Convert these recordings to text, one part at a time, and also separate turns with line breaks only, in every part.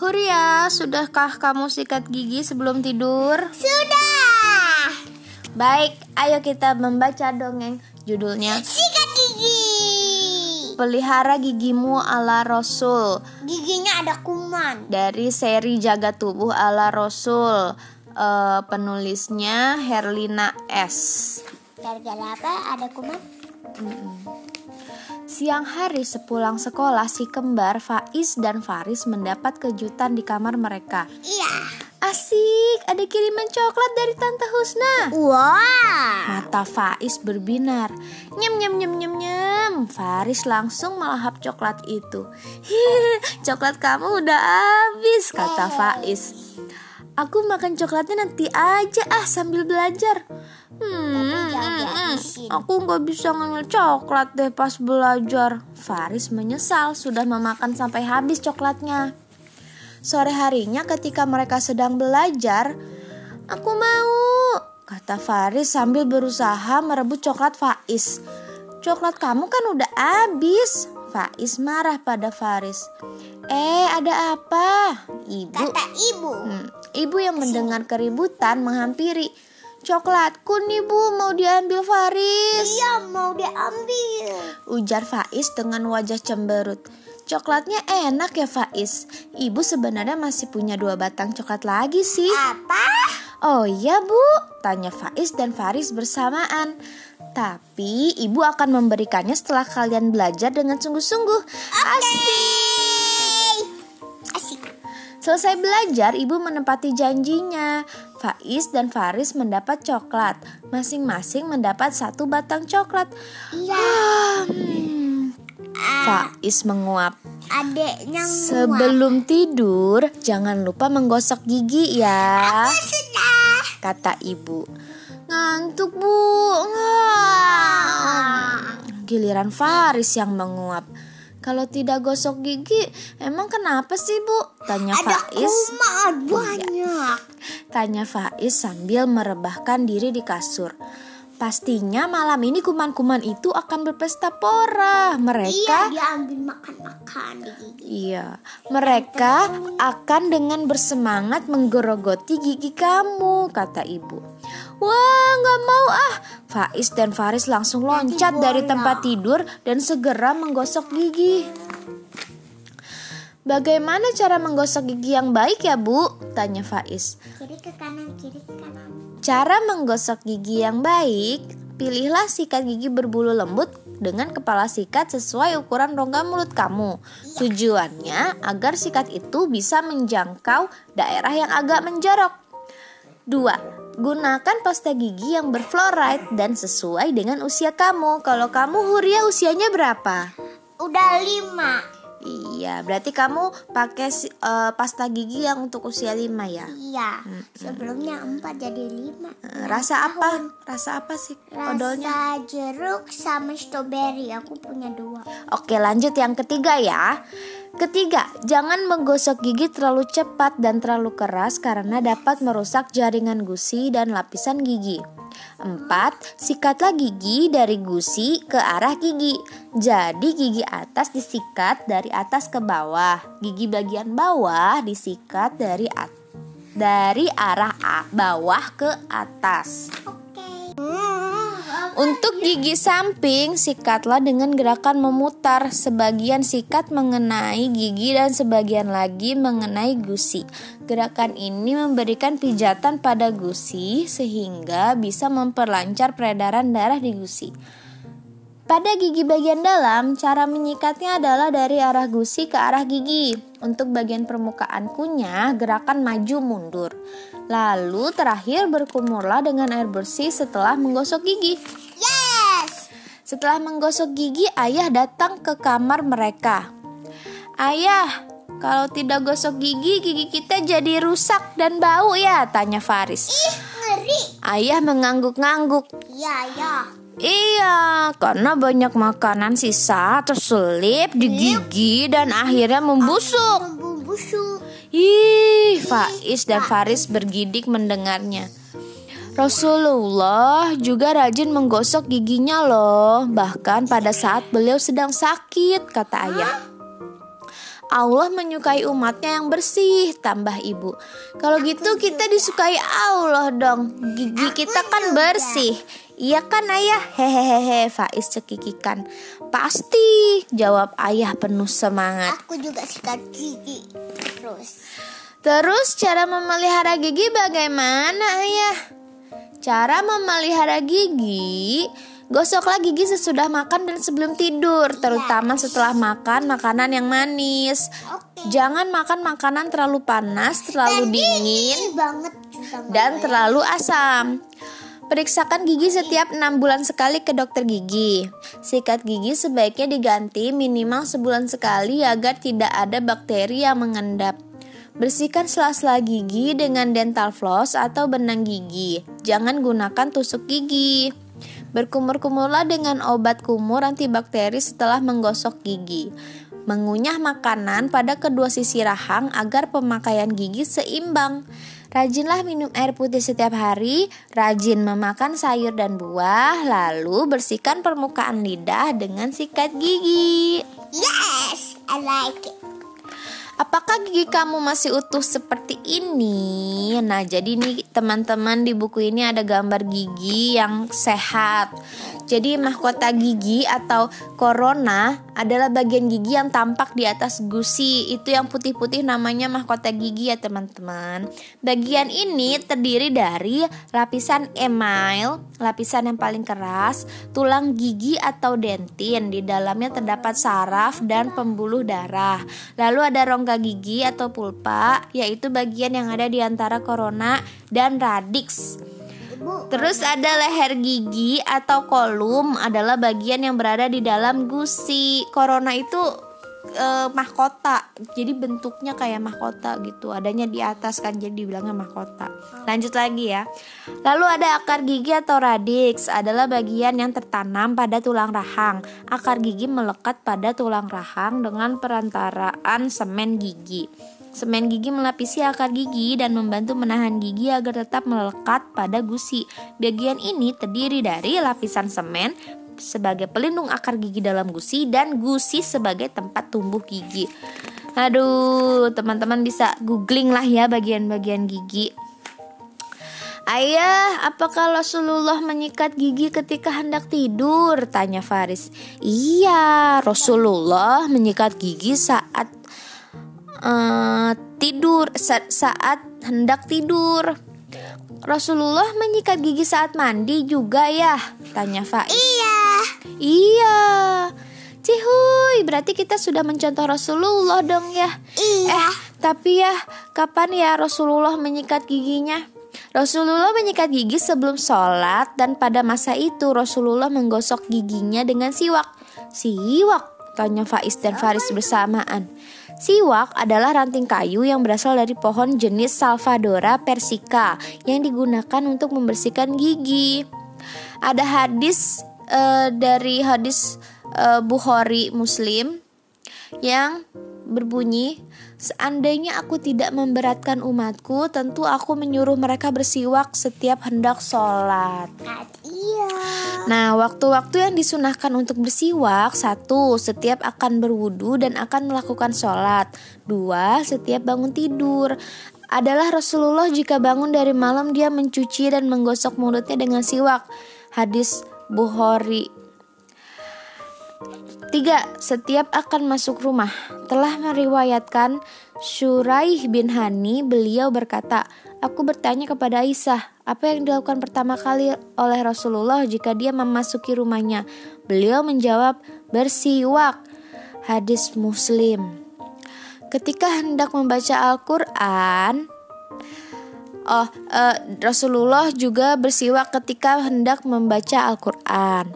Huria, sudahkah kamu sikat gigi sebelum tidur?
Sudah.
Baik, ayo kita membaca dongeng. Judulnya
Sikat gigi.
Pelihara Gigimu ala Rasul
Giginya ada kuman.
dari seri Jaga Tubuh ala Rasul. Eh, penulisnya Herlina S.
Gara-gara apa? Ada kuman?
Siang hari sepulang sekolah, si kembar Faiz dan Faris mendapat kejutan di kamar mereka.
Iya.
Asik, ada kiriman coklat dari Tante Husna.
Wah.
Mata Faiz berbinar. Nyem nyem nyem nyem nyem. Faris langsung melahap coklat itu. Hi, coklat kamu udah habis, kata Faiz. Aku makan coklatnya nanti aja ah sambil belajar. Hmm, hmm, hmm. aku nggak bisa ngambil coklat deh pas belajar. Faris menyesal sudah memakan sampai habis coklatnya. Sore harinya ketika mereka sedang belajar, aku mau, kata Faris sambil berusaha merebut coklat Faiz. Coklat kamu kan udah habis. Faiz marah pada Faris. Eh, ada apa? Ibu.
Kata ibu.
Hmm, Ibu yang mendengar keributan menghampiri. Coklatku nih bu, mau diambil Faris.
Iya mau diambil.
Ujar Faiz dengan wajah cemberut. Coklatnya enak ya Faiz. Ibu sebenarnya masih punya dua batang coklat lagi sih.
Apa?
Oh iya bu, tanya Faiz dan Faris bersamaan. Tapi ibu akan memberikannya setelah kalian belajar dengan sungguh-sungguh. Asik. Selesai belajar, ibu menepati janjinya. Faiz dan Faris mendapat coklat. Masing-masing mendapat satu batang coklat.
Iya.
Hmm.
Ah,
Faiz menguap.
adeknya nguap.
Sebelum tidur, jangan lupa menggosok gigi ya,
Sudah.
kata ibu. Ngantuk bu, Nggak. Giliran Faris yang menguap. Kalau tidak gosok gigi, emang kenapa sih bu? Tanya
Ada
Faiz.
kuman banyak.
Tanya Faiz sambil merebahkan diri di kasur. Pastinya malam ini kuman-kuman itu akan berpesta pora.
Iya
Mereka
dia ambil makan-makan di gigi.
Iya, mereka akan dengan bersemangat menggerogoti gigi kamu, kata ibu. Wah, nggak mau ah. Faiz dan Faris langsung loncat dari tempat tidur dan segera menggosok gigi. Bagaimana cara menggosok gigi yang baik ya, Bu? Tanya Faiz.
Kiri ke kanan, kiri ke kanan.
Cara menggosok gigi yang baik, pilihlah sikat gigi berbulu lembut dengan kepala sikat sesuai ukuran rongga mulut kamu. Tujuannya agar sikat itu bisa menjangkau daerah yang agak menjorok. 2. Gunakan pasta gigi yang berfluoride dan sesuai dengan usia kamu. Kalau kamu Huria usianya berapa?
Udah lima.
Iya, berarti kamu pakai eh, pasta gigi yang untuk usia 5 ya.
Iya. Sebelumnya empat jadi lima.
Eh, Rasa apa? Rasa apa sih odolnya?
Rasa jeruk sama strawberry. Aku punya dua.
Oke lanjut yang ketiga ya Ketiga, jangan menggosok gigi terlalu cepat dan terlalu keras karena dapat merusak jaringan gusi dan lapisan gigi. Empat, sikatlah gigi dari gusi ke arah gigi. Jadi gigi atas disikat dari atas ke bawah, gigi bagian bawah disikat dari dari arah bawah ke atas. Untuk gigi samping, sikatlah dengan gerakan memutar. Sebagian sikat mengenai gigi dan sebagian lagi mengenai gusi. Gerakan ini memberikan pijatan pada gusi sehingga bisa memperlancar peredaran darah di gusi. Pada gigi bagian dalam, cara menyikatnya adalah dari arah gusi ke arah gigi. Untuk bagian permukaan kunyah, gerakan maju mundur. Lalu terakhir berkumurlah dengan air bersih setelah menggosok gigi. Setelah menggosok gigi, ayah datang ke kamar mereka. Ayah, kalau tidak gosok gigi, gigi kita jadi rusak dan bau ya? Tanya Faris.
Ih ngeri.
Ayah mengangguk-ngangguk.
Iya ya.
Iya, karena banyak makanan sisa terselip di gigi dan akhirnya membusuk.
Bumbu busuk.
Ih, Faiz dan Faris bergidik mendengarnya. Rasulullah juga rajin menggosok giginya loh, bahkan pada saat beliau sedang sakit, kata ayah. Allah menyukai umatnya yang bersih, tambah ibu. Kalau gitu kita disukai Allah dong. Gigi kita kan bersih. Iya kan ayah? Hehehe, Faiz cekikikan. Pasti, jawab ayah penuh semangat.
Aku juga sikat gigi terus.
Terus cara memelihara gigi bagaimana ayah? Cara memelihara gigi Gosoklah gigi sesudah makan dan sebelum tidur, terutama setelah makan makanan yang manis. Jangan makan makanan terlalu panas, terlalu dingin,
banget
dan terlalu asam. Periksakan gigi setiap enam bulan sekali ke dokter gigi. Sikat gigi sebaiknya diganti minimal sebulan sekali agar tidak ada bakteri yang mengendap. Bersihkan sela-sela gigi dengan dental floss atau benang gigi. Jangan gunakan tusuk gigi. Berkumur-kumurlah dengan obat kumur antibakteri setelah menggosok gigi. Mengunyah makanan pada kedua sisi rahang agar pemakaian gigi seimbang. Rajinlah minum air putih setiap hari, rajin memakan sayur dan buah, lalu bersihkan permukaan lidah dengan sikat gigi.
Yes, I like it.
Apakah gigi kamu masih utuh seperti ini? Nah, jadi nih teman-teman di buku ini ada gambar gigi yang sehat. Jadi mahkota gigi atau corona adalah bagian gigi yang tampak di atas gusi. Itu yang putih-putih namanya mahkota gigi ya teman-teman. Bagian ini terdiri dari lapisan email, lapisan yang paling keras, tulang gigi atau dentin. Di dalamnya terdapat saraf dan pembuluh darah. Lalu ada rongga gigi atau pulpa, yaitu bagian yang ada di antara korona dan radix. Terus ada leher gigi atau kolum adalah bagian yang berada di dalam gusi. Corona itu eh, mahkota, jadi bentuknya kayak mahkota gitu. Adanya di atas kan jadi dibilangnya mahkota. Lanjut lagi ya. Lalu ada akar gigi atau radix adalah bagian yang tertanam pada tulang rahang. Akar gigi melekat pada tulang rahang dengan perantaraan semen gigi. Semen gigi melapisi akar gigi dan membantu menahan gigi agar tetap melekat pada gusi. Bagian ini terdiri dari lapisan semen sebagai pelindung akar gigi dalam gusi dan gusi sebagai tempat tumbuh gigi. Aduh, teman-teman bisa googling lah ya bagian-bagian gigi. Ayah, apakah Rasulullah menyikat gigi ketika hendak tidur? Tanya Faris. Iya, Rasulullah menyikat gigi saat uh, tidur saat, saat hendak tidur. Rasulullah menyikat gigi saat mandi juga ya? Tanya Faiz.
Iya.
Iya. Cihuy, berarti kita sudah mencontoh Rasulullah dong ya.
Iya.
Eh, tapi ya, kapan ya Rasulullah menyikat giginya? Rasulullah menyikat gigi sebelum sholat dan pada masa itu Rasulullah menggosok giginya dengan siwak. Siwak? Tanya Faiz dan Faris bersamaan. Siwak adalah ranting kayu yang berasal dari pohon jenis Salvadora persica yang digunakan untuk membersihkan gigi. Ada hadis uh, dari hadis uh, Bukhari Muslim yang berbunyi Seandainya aku tidak memberatkan umatku, tentu aku menyuruh mereka bersiwak setiap hendak sholat.
Iya.
Nah, waktu-waktu yang disunahkan untuk bersiwak Satu, setiap akan berwudu dan akan melakukan sholat Dua, setiap bangun tidur Adalah Rasulullah jika bangun dari malam dia mencuci dan menggosok mulutnya dengan siwak Hadis Bukhari Tiga, setiap akan masuk rumah telah meriwayatkan Syuraih bin Hani beliau berkata, Aku bertanya kepada Aisyah, apa yang dilakukan pertama kali oleh Rasulullah jika dia memasuki rumahnya? Beliau menjawab, bersiwak. Hadis Muslim. Ketika hendak membaca Al-Quran, Oh, uh, Rasulullah juga bersiwak ketika hendak membaca Al-Quran.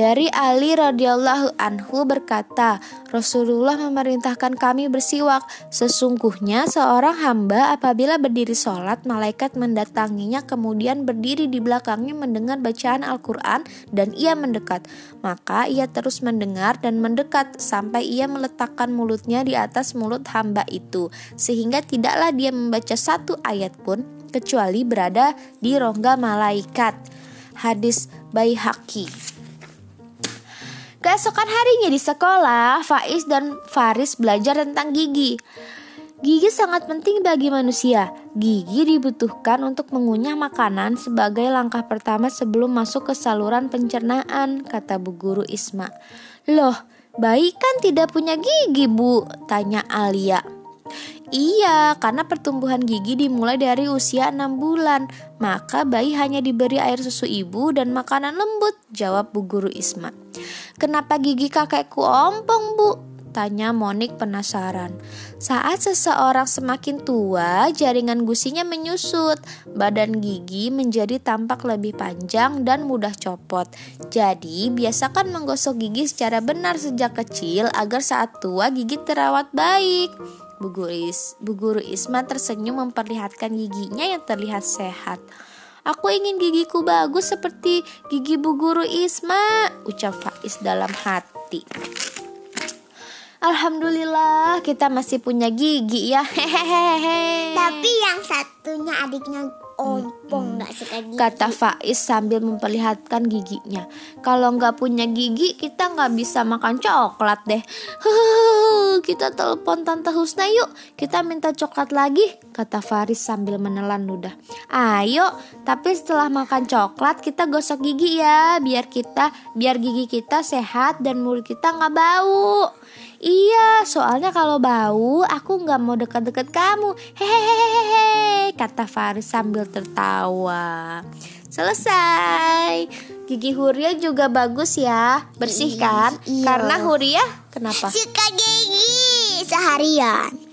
Dari Ali radhiyallahu anhu berkata, Rasulullah memerintahkan kami bersiwak. Sesungguhnya seorang hamba apabila berdiri sholat, malaikat mendatanginya kemudian berdiri di belakangnya mendengar bacaan Al-Quran dan ia mendekat. Maka ia terus mendengar dan mendekat sampai ia meletakkan mulutnya di atas mulut hamba itu. Sehingga tidaklah dia membaca satu ayat pun kecuali berada di rongga malaikat. Hadis Baihaqi. Keesokan harinya di sekolah, Faiz dan Faris belajar tentang gigi. Gigi sangat penting bagi manusia. Gigi dibutuhkan untuk mengunyah makanan sebagai langkah pertama sebelum masuk ke saluran pencernaan, kata Bu Guru Isma. Loh, bayi kan tidak punya gigi, Bu, tanya Alia. Iya, karena pertumbuhan gigi dimulai dari usia 6 bulan. Maka bayi hanya diberi air susu ibu dan makanan lembut, jawab Bu Guru Isma. Kenapa gigi kakekku ompong, Bu? Tanya Monik penasaran. Saat seseorang semakin tua, jaringan gusinya menyusut. Badan gigi menjadi tampak lebih panjang dan mudah copot. Jadi, biasakan menggosok gigi secara benar sejak kecil agar saat tua gigi terawat baik. Bu Guru, Bu Guru Isma tersenyum memperlihatkan giginya yang terlihat sehat. Aku ingin gigiku bagus seperti gigi Bu Guru Isma, ucap Faiz dalam hati. Alhamdulillah kita masih punya gigi ya hehehe.
Tapi yang satunya adiknya ompong nggak suka gigi.
Kata Faiz sambil memperlihatkan giginya. Kalau nggak punya gigi kita nggak bisa makan coklat deh. Kita telepon Tante Husna yuk. Kita minta coklat lagi. Kata Faris sambil menelan ludah. Ayo, tapi setelah makan coklat kita gosok gigi ya, biar kita, biar gigi kita sehat dan mulut kita nggak bau. Iya, soalnya kalau bau aku nggak mau dekat-dekat kamu. Hehehe, kata Faris sambil tertawa. Selesai. Gigi Huria juga bagus ya, bersih kan?
Iya.
Karena Huria kenapa?
Suka gigi seharian.